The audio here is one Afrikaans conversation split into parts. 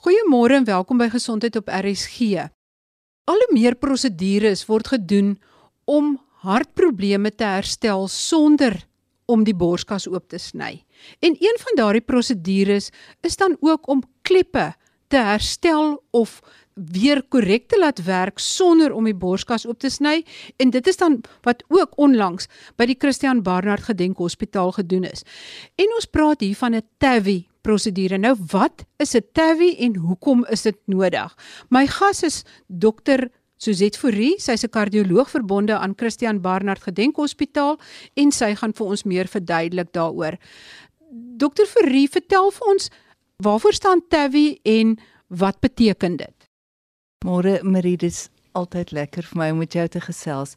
Goeiemôre en welkom by Gesondheid op RSG. Al hoe meer prosedures word gedoen om hartprobleme te herstel sonder om die borskas oop te sny. En een van daardie prosedures is dan ook om kleppe te herstel of weer korrek te laat werk sonder om die borskas oop te sny en dit is dan wat ook onlangs by die Christian Barnard Gedenkhospitaal gedoen is. En ons praat hier van 'n TAVI prosedure. Nou wat is 'n TAVI en hoekom is dit nodig? My gas is dokter Suzette Fourie, sy's 'n kardioloog verbonde aan Christian Barnard Gedenkhospitaal en sy gaan vir ons meer verduidelik daaroor. Dokter Fourie, vertel vir ons waarvoor staan TAVI en wat beteken dit? Môre Marie, dit is altyd lekker vir my om met jou te gesels.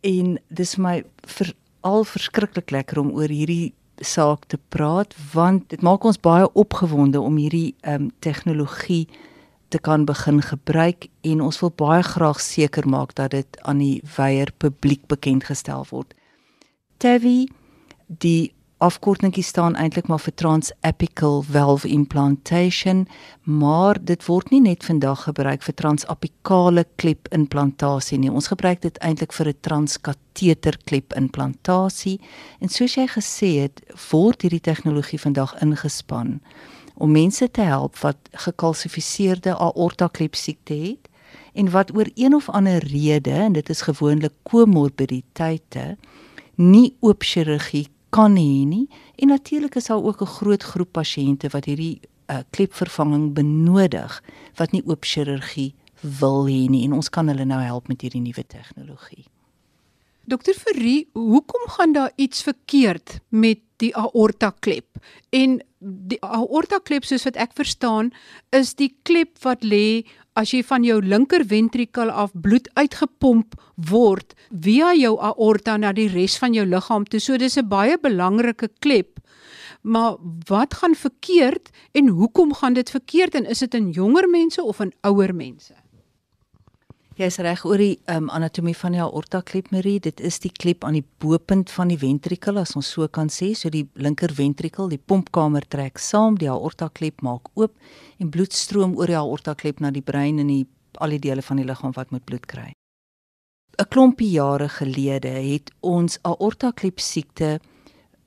En dis vir my veral verskriklik lekker om oor hierdie saak te praat want dit maak ons baie opgewonde om hierdie ehm um, tegnologie te kan begin gebruik en ons wil baie graag seker maak dat dit aan die wyeer publiek bekend gestel word. TAVI die afkortingkie staan eintlik maar vir transapical valve implantation, maar dit word nie net vandag gebruik vir transapikale klep implantasie nie. Ons gebruik dit eintlik vir 'n transkateter klep implantasie. En soos jy gesê het, word hierdie tegnologie vandag ingespan om mense te help wat gekalsifiseerde aorta klep siekte het en wat oor een of ander rede en dit is gewoonlik komorbiditeite nie oop chirurgie kan hê nie en natuurlik is daar ook 'n groot groep pasiënte wat hierdie uh, klepvervanging benodig wat nie oop chirurgie wil hê nie en ons kan hulle nou help met hierdie nuwe tegnologie. Dokter Ferrie, hoekom gaan daar iets verkeerd met die aorta klep? En die aorta klep soos wat ek verstaan, is die klep wat lê as jy van jou linker ventrikel af bloed uitgepomp word via jou aorta na die res van jou liggaam toe. So dis 'n baie belangrike klep. Maar wat gaan verkeerd en hoekom gaan dit verkeerd en is dit in jonger mense of in ouer mense? Jy's reg oor die um, anatomie van die aorta klep Marie. Dit is die klep aan die bopunt van die ventrikel as ons so kan sê. So die linker ventrikel, die pompkamer trek saam, die aorta klep maak oop en bloed stroom oor die aorta klep na die brein en die al die dele van die liggaam wat moet bloed kry. 'n Klompie jare gelede het ons aorta klep siekte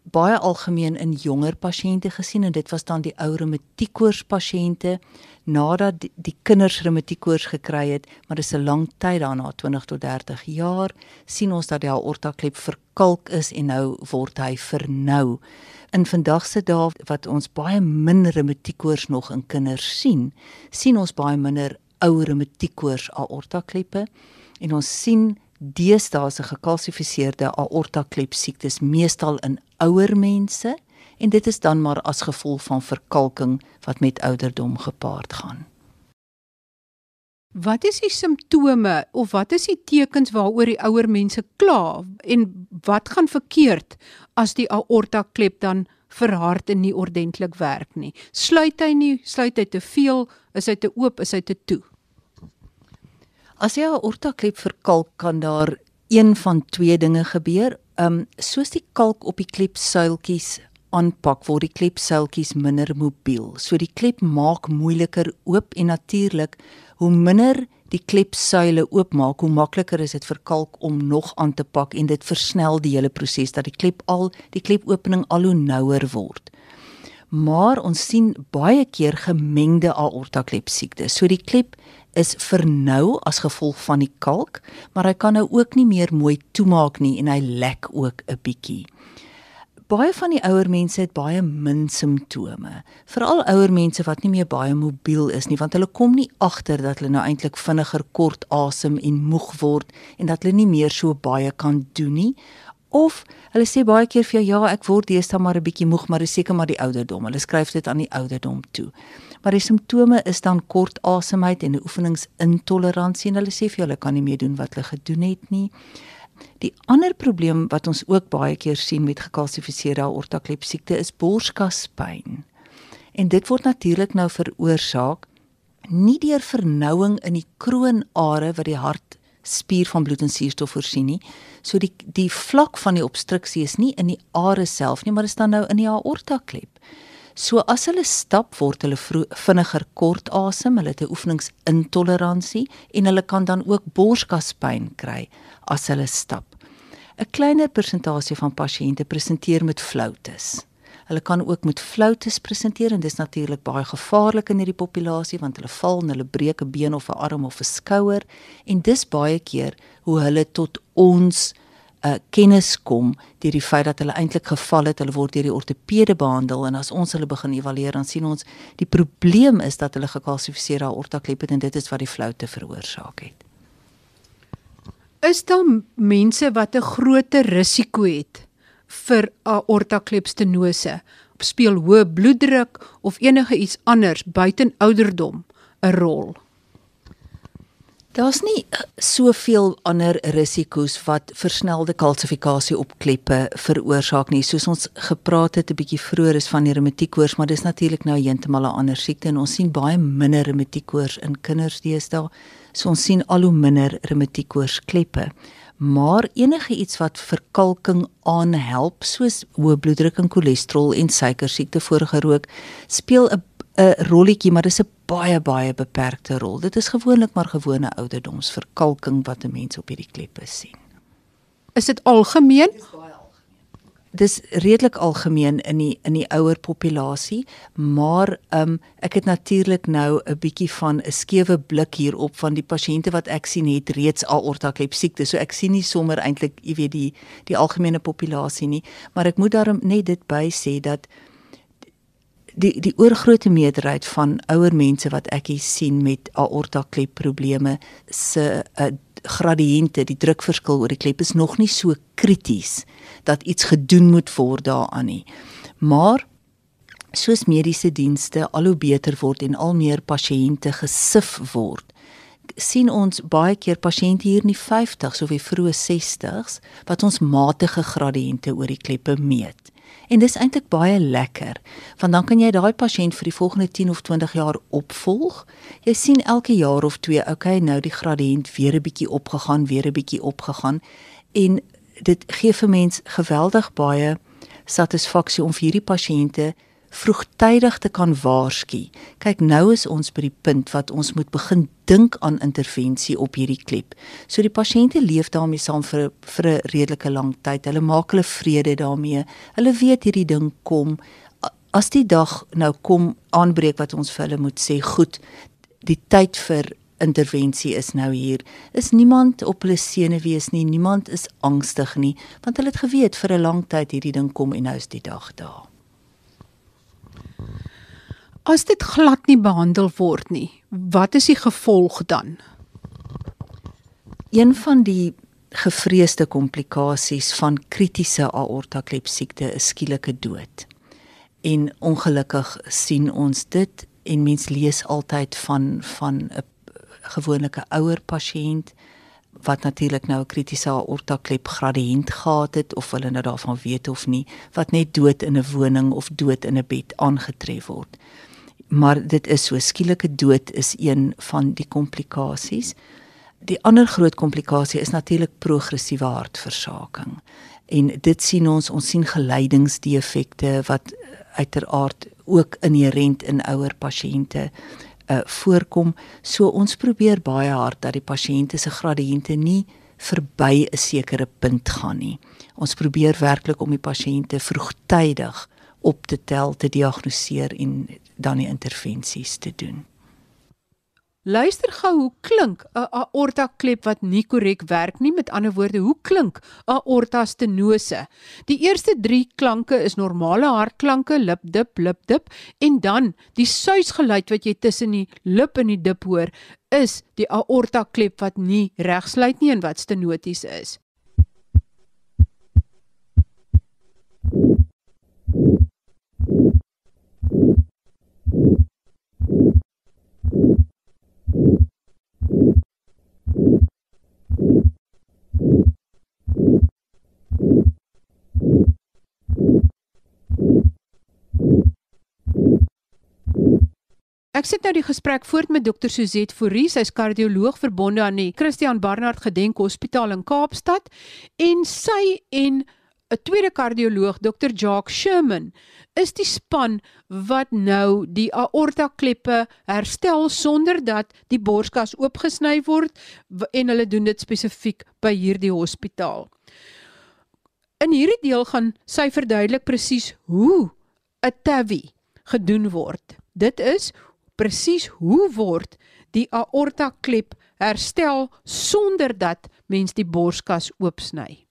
baie algemeen in jonger pasiënte gesien en dit was dan die ou reumatiekkoors pasiënte nadat die, die kinders reumatiekkoors gekry het, maar dis 'n lang tyd daarna, 20 tot 30 jaar, sien ons dat die aorta klep verkalk is en nou word hy vernou. In vandag se dae wat ons baie min reumatiekkoors nog in kinders sien, sien ons baie minder ou reumatiekkoors aorta kleppe en ons sien deesdae se gekalsifiseerde aorta klep siektes meestal in ouer mense en dit is dan maar as gevolg van verkalking wat met ouderdom gepaard gaan. Wat is die simptome of wat is die tekens waaroor die ouer mense kla en wat gaan verkeerd as die aorta klep dan verhard en nie ordentlik werk nie? Sluit hy nie, sluit hy te veel, is hy te oop, is hy te toe? As jy 'n aorta klep verkalk kan daar een van twee dinge gebeur. Um soos die kalk op die klepsuiltjies aanpak word die klepsuiltjies minder mobiel. So die klep maak moeiliker oop en natuurlik hoe minder die klepsuile oopmaak, hoe makliker is dit vir kalk om nog aan te pak en dit versnel die hele proses dat die klep al die klepopening al hoe nouer word. Maar ons sien baie keer gemengde aorta klep siektes. So die klep is vernou as gevolg van die kalk, maar hy kan nou ook nie meer mooi toemaak nie en hy lek ook 'n bietjie baie van die ouer mense het baie min simptome. Veral ouer mense wat nie meer baie mobiel is nie, want hulle kom nie agter dat hulle nou eintlik vinniger kort asem en moeg word en dat hulle nie meer so baie kan doen nie. Of hulle sê baie keer vir jou ja, ek word deesdae maar 'n bietjie moeg, maar dis seker maar die ouderdom. Hulle skryf dit aan die ouderdom toe. Maar die simptome is dan kort asemheid en 'n oefeningsintoleransie en hulle sê vir jou hulle kan nie meer doen wat hulle gedoen het nie. Die ander probleem wat ons ook baie keer sien met gekalsifiseerde aorta klep siekte is borskaspyn. En dit word natuurlik nou veroorsaak nie deur vernouing in die kroonare wat die hart spier van bloed en suurstof voorsien nie. So die die vlak van die obstruksie is nie in die are self nie, maar dit staan nou in die aorta klep. So as hulle stap word hulle vinniger kort asem, hulle het 'n oefeningsintoleransie en hulle kan dan ook borskaspyn kry as hulle stap. 'n Kleiner persentasie van pasiënte presenteer met flauwtes. Hulle kan ook met flauwtes presenteer en dis natuurlik baie gevaarlik in hierdie populasie want hulle val en hulle breek 'n been of 'n arm of 'n skouer en dis baie keer hoe hulle tot ons uh, kennis kom deur die feit dat hulle eintlik geval het, hulle word deur die ortopede behandel en as ons hulle begin evalueer dan sien ons die probleem is dat hulle gekalsifiseerde aortaklep het en dit is wat die floute veroorsaak het. Is daar mense wat 'n groter risiko het vir aortaklepstenose? Speel hoë bloeddruk of enige iets anders buiten ouderdom 'n rol? Daar's nie eh, soveel ander risiko's wat versnelde kalsifikasie op kleppe veroorsaak nie. Soos ons gepraat het 'n bietjie vroeër is van die reumatiekkoors, maar dis natuurlik nou heeltemal 'n ander siekte en ons sien baie minder reumatiekkoors in kinders deesdae. So ons sien al hoe minder reumatiekkoors kleppe. Maar enige iets wat verkalking aanhelp, soos hoë bloeddruk en cholesterol en suikersiekte vorige rook, speel 'n 'n rolletjie, maar dis 'n baie baie beperkte rol. Dit is gewoonlik maar gewone ouderdomsverkalking wat 'n mens op hierdie kleppe sien. Is dit algemeen? Dis redelik algemeen in die in die ouer populasie, maar um, ek het natuurlik nou 'n bietjie van 'n skewe blik hierop van die pasiënte wat ek sien het reeds aortaklep siekte. So ek sien nie sommer eintlik, jy weet, die die algemene populasie nie, maar ek moet daarom net dit by sê dat die die oorgrootste meerderheid van ouer mense wat ek hier sien met aorta klep probleme se uh, gradiënte die drukverskil oor die klep is nog nie so krities dat iets gedoen moet word daaraan nie. Maar soos mediese dienste al hoe beter word en al meer pasiënte gesif word sien ons baie keer pasiënte hier in die 50s of die vroeë 60s wat ons matige gradiënte oor die kleppe meet En dis eintlik baie lekker, want dan kan jy daai pasiënt vir die volgende 10 of 20 jaar opvolg. Jy sien elke jaar of twee, okay, nou die gradiënt weer 'n bietjie opgegaan, weer 'n bietjie opgegaan en dit gee vir mens geweldig baie satisfaksie om vir hierdie pasiënte vroegtydig te kan waarsku. Kyk, nou is ons by die punt wat ons moet begin dink aan intervensie op hierdie klep. So die pasiënte leef daarmee saam vir vir 'n redelike lang tyd. Hulle maak hulle vrede daarmee. Hulle weet hierdie ding kom. As die dag nou kom aanbreek wat ons vir hulle moet sê, goed, die tyd vir intervensie is nou hier. Is niemand op hulle senuwees nie, niemand is angstig nie, want hulle het geweet vir 'n lang tyd hierdie ding kom en nou is die dag daar. As dit glad nie behandel word nie, wat is die gevolg dan? Een van die gevreesde komplikasies van kritiese aortaklep siekte is skielike dood. En ongelukkig sien ons dit en mens lees altyd van van 'n gewone ouer pasiënt wat natuurlik nou 'n kritiese aortaklep gradiënt gehad het of hulle nou daarvan weet of nie, wat net dood in 'n woning of dood in 'n bed aangetref word maar dit is so skielike dood is een van die komplikasies. Die ander groot komplikasie is natuurlik progressiewe hartversaking. En dit sien ons, ons sien geleidingsdefekte wat uiteraard ook inherënt in ouer pasiënte uh voorkom. So ons probeer baie hard dat die pasiënte se gradiënte nie verby 'n sekere punt gaan nie. Ons probeer werklik om die pasiënte vroegtydig op te tel, te diagnoseer en dan die intervensies te doen. Luister gou hoe klink 'n aorta klep wat nie korrek werk nie. Met ander woorde, hoe klink 'n aorta stenose? Die eerste 3 klanke is normale hartklanke, lip dip, lip dip en dan die suisgeluid wat jy tussen die lip en die dip hoor, is die aorta klep wat nie reg sluit nie en wat stenoties is. Ek sit nou die gesprek voort met dokter Suzette Fourie, sy's kardioloog verbonde aan die Christian Barnard Gedenk Hospitaal in Kaapstad en sy en 'n tweede kardioloog, Dr. Jacques Sherman, is die span wat nou die aorta kleppe herstel sonder dat die borskas oopgesny word en hulle doen dit spesifiek by hierdie hospitaal. In hierdie deel gaan sy verduidelik presies hoe 'n TAVI gedoen word. Dit is presies hoe word die aorta klep herstel sonder dat mens die borskas oopsny.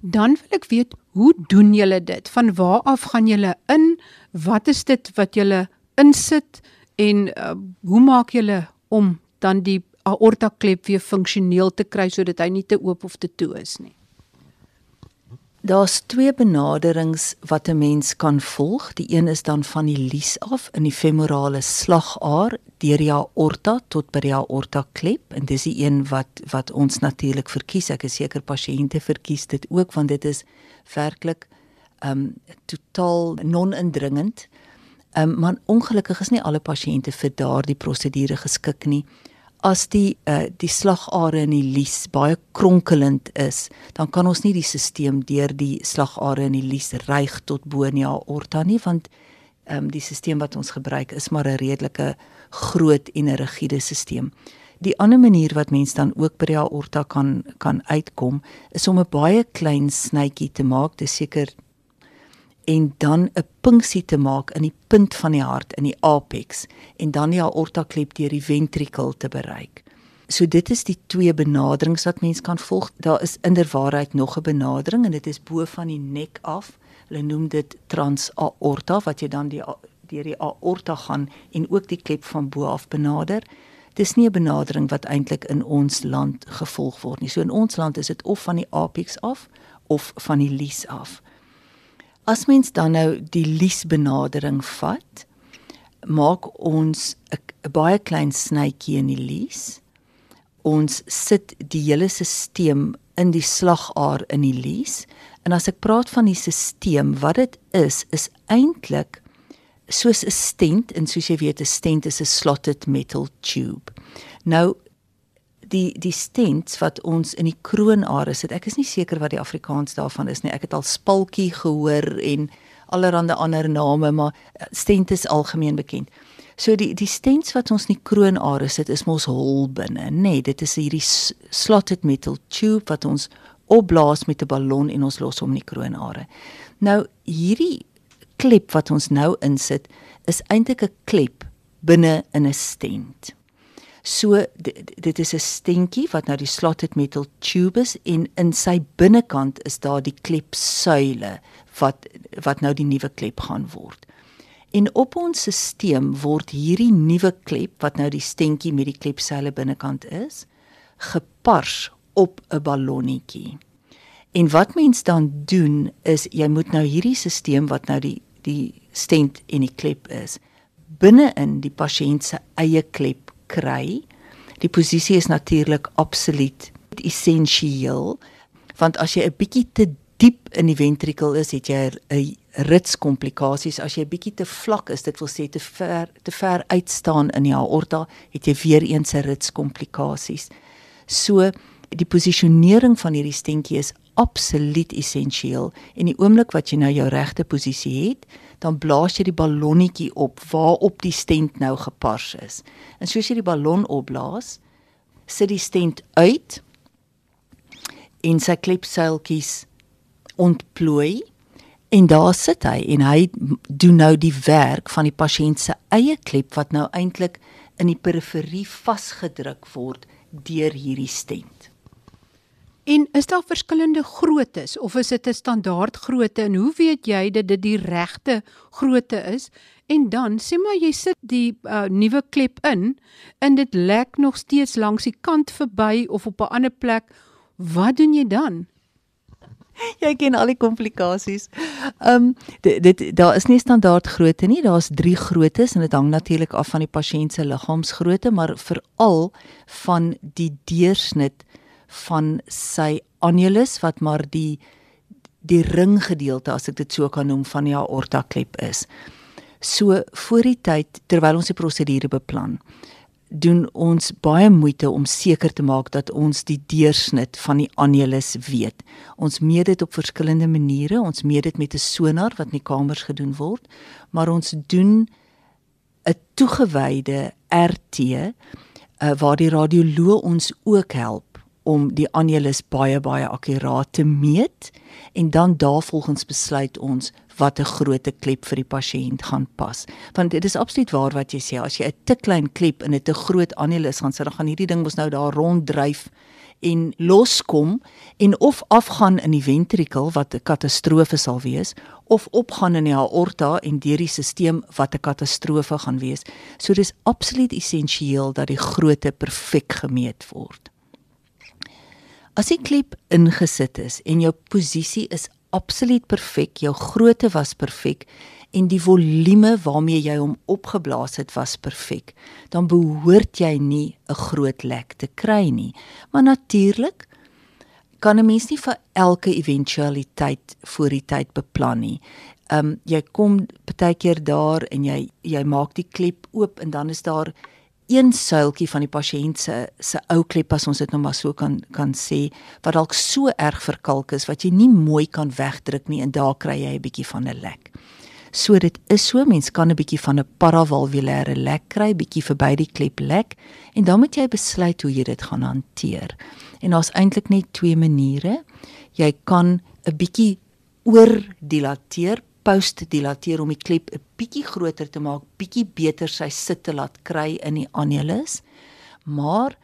Dan wil ek weet, hoe doen julle dit? Van waar af gaan julle in? Wat is dit wat julle insit en uh, hoe maak julle om dan die aorta klep weer funksioneel te kry sodat hy nie te oop of te toe is nie? Daar's twee benaderings wat 'n mens kan volg. Die een is dan van die lies af in die femorale slagaar deur die aorta tot by die aorta klep en dis die een wat wat ons natuurlik verkies. Ek is seker pasiënte verkies dit ook want dit is werklik um totaal non-indringend. Um maar ongelukkig is nie alle pasiënte vir daardie prosedure geskik nie as die uh, die slagare in die lies baie kronkelend is, dan kan ons nie die stelsel deur die slagare in die lies reig tot bo in die aorta nie want ehm um, die stelsel wat ons gebruik is maar 'n redelike groot en 'n rigiede stelsel. Die ander manier wat mens dan ook by die aorta kan kan uitkom is om 'n baie klein snytjie te maak, dis seker en dan 'n punksie te maak in die punt van die hart in die apex en dan die aorta klep deur die ventrikel te bereik. So dit is die twee benaderings wat mens kan volg. Daar is inderwaarheid nog 'n benadering en dit is bo van die nek af. Hulle noem dit transaorta wat jy dan die deur die aorta gaan en ook die klep van bo af benader. Dis nie 'n benadering wat eintlik in ons land gevolg word nie. So in ons land is dit of van die apex af of van die lies af. As mens dan nou die liesbenadering vat, maak ons 'n baie klein snytjie in die lies. Ons sit die hele stelsel in die slagaar in die lies. En as ek praat van die stelsel, wat dit is, is eintlik soos 'n stent en soos jy weet 'n stent is 'n slotted metal tube. Nou die die stents wat ons in die kroonare sit. Ek is nie seker wat die Afrikaans daarvan is nie. Ek het al spaltjie gehoor en allerlei ander name, maar eh, stent is algemeen bekend. So die die stents wat ons in die kroonare sit is mos hol binne, nê? Nee, dit is hierdie slotted metal tube wat ons opblaas met 'n ballon en ons los hom in die kroonare. Nou hierdie klep wat ons nou insit is eintlik 'n klep binne in 'n stent. So dit is 'n stentjie wat nou die slotted metal tube is en in sy binnekant is daar die klepsuile wat wat nou die nuwe klep gaan word. En op ons stelsel word hierdie nuwe klep wat nou die stentjie met die klepsuile binnekant is, gepars op 'n ballonnetjie. En wat mens dan doen is jy moet nou hierdie stelsel wat nou die die stent en die klep is binne in die pasiënt se eie klep kry. Die posisie is natuurlik absoluut essensieel want as jy 'n bietjie te diep in die ventrikel is, het jy 'n ritskomplikasies. As jy 'n bietjie te vlak is, dit wil sê te ver te ver uitstaan in die aorta, het jy weer eens 'n ritskomplikasies. So die posisionering van hierdie stentjie is absoluut essensieel en die oomblik wat jy nou jou regte posisie het, dan blaas jy die ballonnetjie op waarop die stent nou gepars is. En soos jy die ballon opblaas, sit die stent uit en sy klepseiltjies ontplooi en daar sit hy en hy doen nou die werk van die pasiënt se eie klep wat nou eintlik in die periferie vasgedruk word deur hierdie stent. En is daar verskillende groottes of is dit 'n standaard grootte en hoe weet jy dat dit die regte grootte is? En dan sê maar jy sit die uh, nuwe klep in en dit lek nog steeds langs die kant verby of op 'n ander plek. Wat doen jy dan? Jy ken al die komplikasies. Ehm um, dit, dit daar is nie standaard grootte nie. Daar's 3 groottes en dit hang natuurlik af van die pasiënt se liggaamsgrootte, maar veral van die deursnit van sy annulus wat maar die die ringgedeelte as ek dit so kan noem van die aorta klep is. So voor die tyd terwyl ons die prosedure beplan, doen ons baie moeite om seker te maak dat ons die deursnit van die annulus weet. Ons meet dit op verskillende maniere. Ons meet dit met 'n sonar wat in die kamers gedoen word, maar ons doen 'n toegewyde RT uh, waar die radioloog ons ook help om die annulus baie baie akkuraat te meet en dan daarvolgens besluit ons wat 'n groot klep vir die pasiënt gaan pas. Want dit is absoluut waar wat jy sê, as jy 'n te klein klep in 'n te groot annulus gaan sit, dan gaan hierdie ding mos nou daar ronddryf en loskom en of afgaan in die ventrikel wat 'n katastrofe sal wees of opgaan in die aorta en deur die stelsel wat 'n katastrofe gaan wees. So dis absoluut essensieel dat die grootte perfek gemeet word. As die klep ingesit is en jou posisie is absoluut perfek, jou grootte was perfek en die volume waarmee jy hom opgeblaas het was perfek, dan behoort jy nie 'n groot lek te kry nie. Maar natuurlik kan 'n mens nie vir elke eventualiteit voor die tyd beplan nie. Ehm um, jy kom baie keer daar en jy jy maak die klep oop en dan is daar een suiltjie van die pasiënt se se ou klep as ons dit nou maar so kan kan sê wat dalk so erg verkalk is wat jy nie mooi kan wegdruk nie en daar kry jy 'n bietjie van 'n lek. So dit is so mens kan 'n bietjie van 'n paravalvulêre lek kry, bietjie verby die klep lek en dan moet jy besluit hoe jy dit gaan hanteer. En daar's eintlik net twee maniere. Jy kan 'n bietjie oordilateer post dilateer om die klep 'n bietjie groter te maak, bietjie beter sy sit te laat kry in die annulus. Maar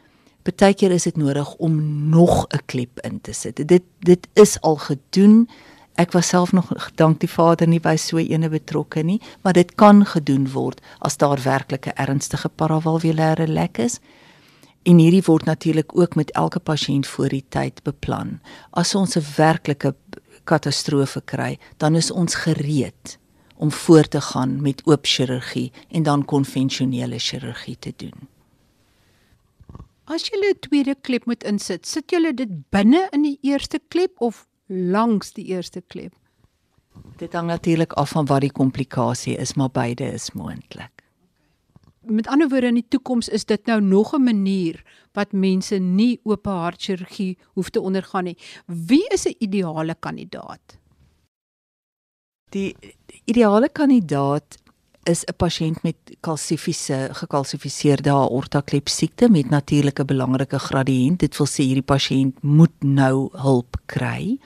baie keer is dit nodig om nog 'n klep in te sit. Dit dit is al gedoen. Ek was self nog dank die Vader nie by so ene betrokke nie, maar dit kan gedoen word as daar werklik 'n ernstige paravalvulêre lek is. En hierdie word natuurlik ook met elke pasiënt voor die tyd beplan. As ons 'n werklike katastrofe kry, dan is ons gereed om voort te gaan met oop chirurgie en dan konvensionele chirurgie te doen. As jy 'n tweede klep moet insit, sit jy dit binne in die eerste klep of langs die eerste klep? Dit hang natuurlik af van wat die komplikasie is, maar beide is moontlik met ander woorde in die toekoms is dit nou nog 'n manier wat mense nie oop hart chirurgie hoef te ondergaan nie. Wie is 'n ideale kandidaat? Die, ideale kandidaat is 'n pasiënt met kalsifiese gekalsifiseerde aortaklep siekte met natuurlike belangrike gradiënt. Dit wil sê hierdie pasiënt moet nou hulp kry.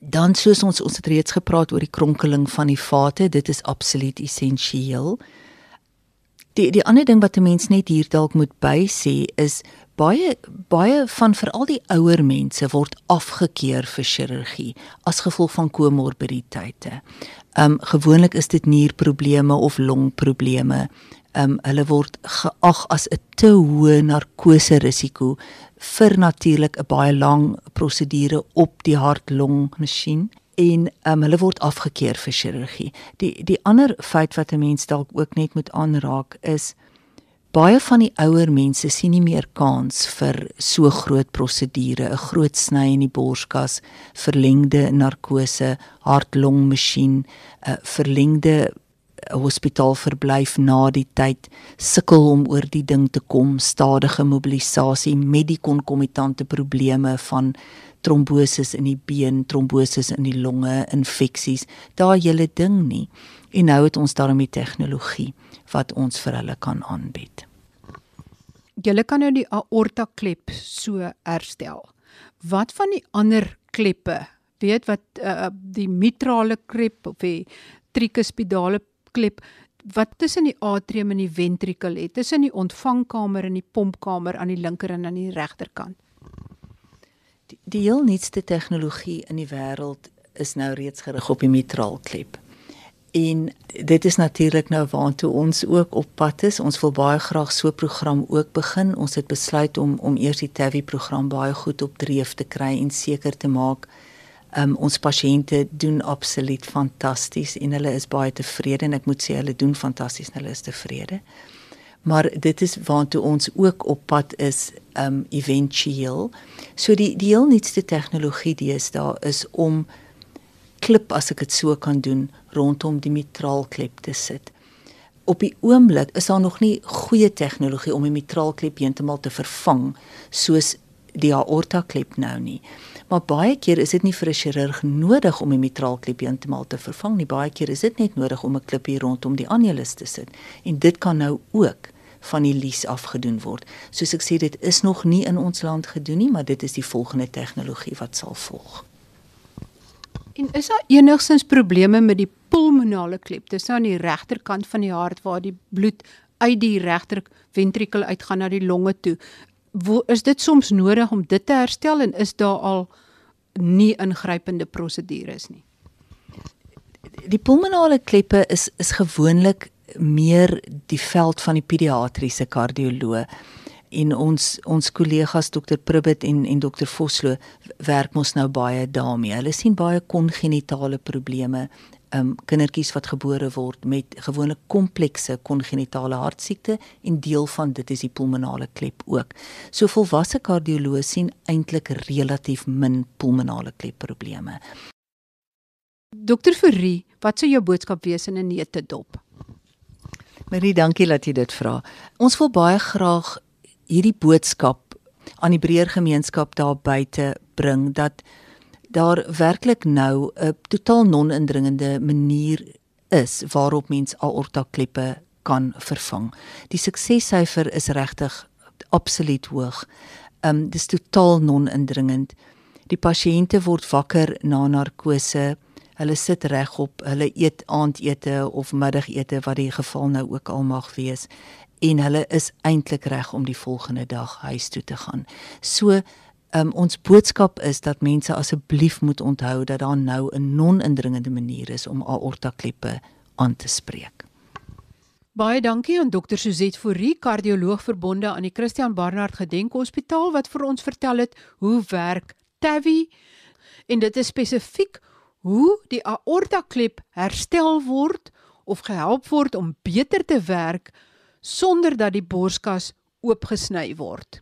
Dan soos ons ons het reeds gepraat oor die kronkeling van die vate, dit is absoluut essensieel. Die die ander ding wat 'n mens net hier dalk moet by sê is baie baie van veral die ouer mense word afgekeur vir chirurgie as gevolg van komorbiditeite. Um gewoonlik is dit nierprobleme of longprobleme. Um hulle word geag as 'n te hoë narkose risiko vir natuurlik 'n baie lang prosedure op die hart-long masjien en um, hulle word afgekeur vir chirurgie. Die die ander feit wat 'n mens dalk ook net moet aanraak is baie van die ouer mense sien nie meer kans vir so groot prosedure, 'n groot sny in die borskas, verlengde narkose, hart-long masjien, 'n verlengde hospitaalverblyf na die tyd sukkel om oor die ding te kom stadige mobilisasie met die konkomitante probleme van tromboses in die been, tromboses in die longe, infeksies, daai hele ding nie. En nou het ons daarmee tegnologie wat ons vir hulle kan aanbied. Julle kan nou die aorta klep so herstel. Wat van die ander kleppe? Weet wat uh, die mitrale klep of die tricuspidale klep wat tussen die atrium en die ventrikel het, tussen die ontvangkamer en die pompkamer aan die linker en aan die regterkant. Die, die heel nuutste tegnologie in die wêreld is nou reeds gerig op die mitraalklep. En dit is natuurlik nou waartoe ons ook op pad is. Ons wil baie graag so 'n program ook begin. Ons het besluit om om eers die TAVI program baie goed op dreef te kry en seker te maak um, ons pasiënte doen absoluut fantasties en hulle is baie tevrede en ek moet sê hulle doen fantasties en hulle is tevrede maar dit is waartoe ons ook op pad is um éventueel. So die die heel nuutste tegnologie daar is om klip as ek dit so kan doen rondom die mitraalklep te sit. op die oomblik is daar nog nie goeie tegnologie om die mitraalklep heeltemal te vervang soos die aorta klep nou nie. Maar baie keer is dit nie vir 'n chirurg nodig om die mitraalklep heeltemal te vervang nie. Baie keer is dit net nodig om 'n klipie rondom die annulus te sit. En dit kan nou ook van die lies afgedoen word. Soos ek sê dit is nog nie in ons land gedoen nie, maar dit is die volgende tegnologie wat sal volg. En is daar enigstens probleme met die pulmonale klep? Dis nou aan die regterkant van die hart waar die bloed uit die regter ventrikel uitgaan na die longe toe. Wo is dit soms nodig om dit te herstel en is daar al nie ingrypende prosedures nie? Die pulmonale kleppe is is gewoonlik meer die veld van die pediatriese kardioloog en ons ons kollegas dokter Pribbet en en dokter Vosloo werk mos nou baie daarmee. Hulle sien baie kongenitale probleme, um kindertjies wat gebore word met gewone komplekse kongenitale hartsiekte en deel van dit is die pulmonale klep ook. So volwasse kardioloë sien eintlik relatief min pulmonale klep probleme. Dokter Fourie, wat sou jou boodskap wees in 'n neete dop? Marie, dankie dat jy dit vra. Ons wil baie graag hierdie boodskap aan die breër gemeenskap daar buite bring dat daar werklik nou 'n totaal non-indringende manier is waarop mens aortakleppe kan vervang. Die suksessyfer is regtig absoluut hoog. Ehm um, dis totaal non-indringend. Die pasiënte word wakker na narkose hulle sit regop, hulle eet aandete of middagete wat die geval nou ook al mag wees en hulle is eintlik reg om die volgende dag huis toe te gaan. So um, ons boodskap is dat mense asseblief moet onthou dat daar nou 'n non-indringende manier is om aortakleppe aan te spreek. Baie dankie aan dokter Suzette Fourie, kardioloog verbonde aan die Christian Barnard Gedenkhospitaal wat vir ons vertel het hoe werk TAVI en dit is spesifiek hoe die aortaklep herstel word of gehelp word om beter te werk sonder dat die borskas oopgesny word.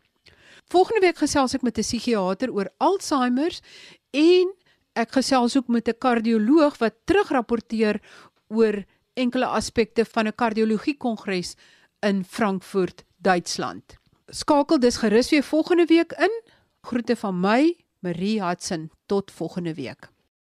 Volgende week gesels ek met 'n psigiater oor Alzheimer en ek gesels ook met 'n kardioloog wat terugrapporteer oor enkele aspekte van 'n kardiologie kongres in Frankfurt, Duitsland. Skakel dus gerus weer volgende week in. Groete van my, Marie Hudson. Tot volgende week.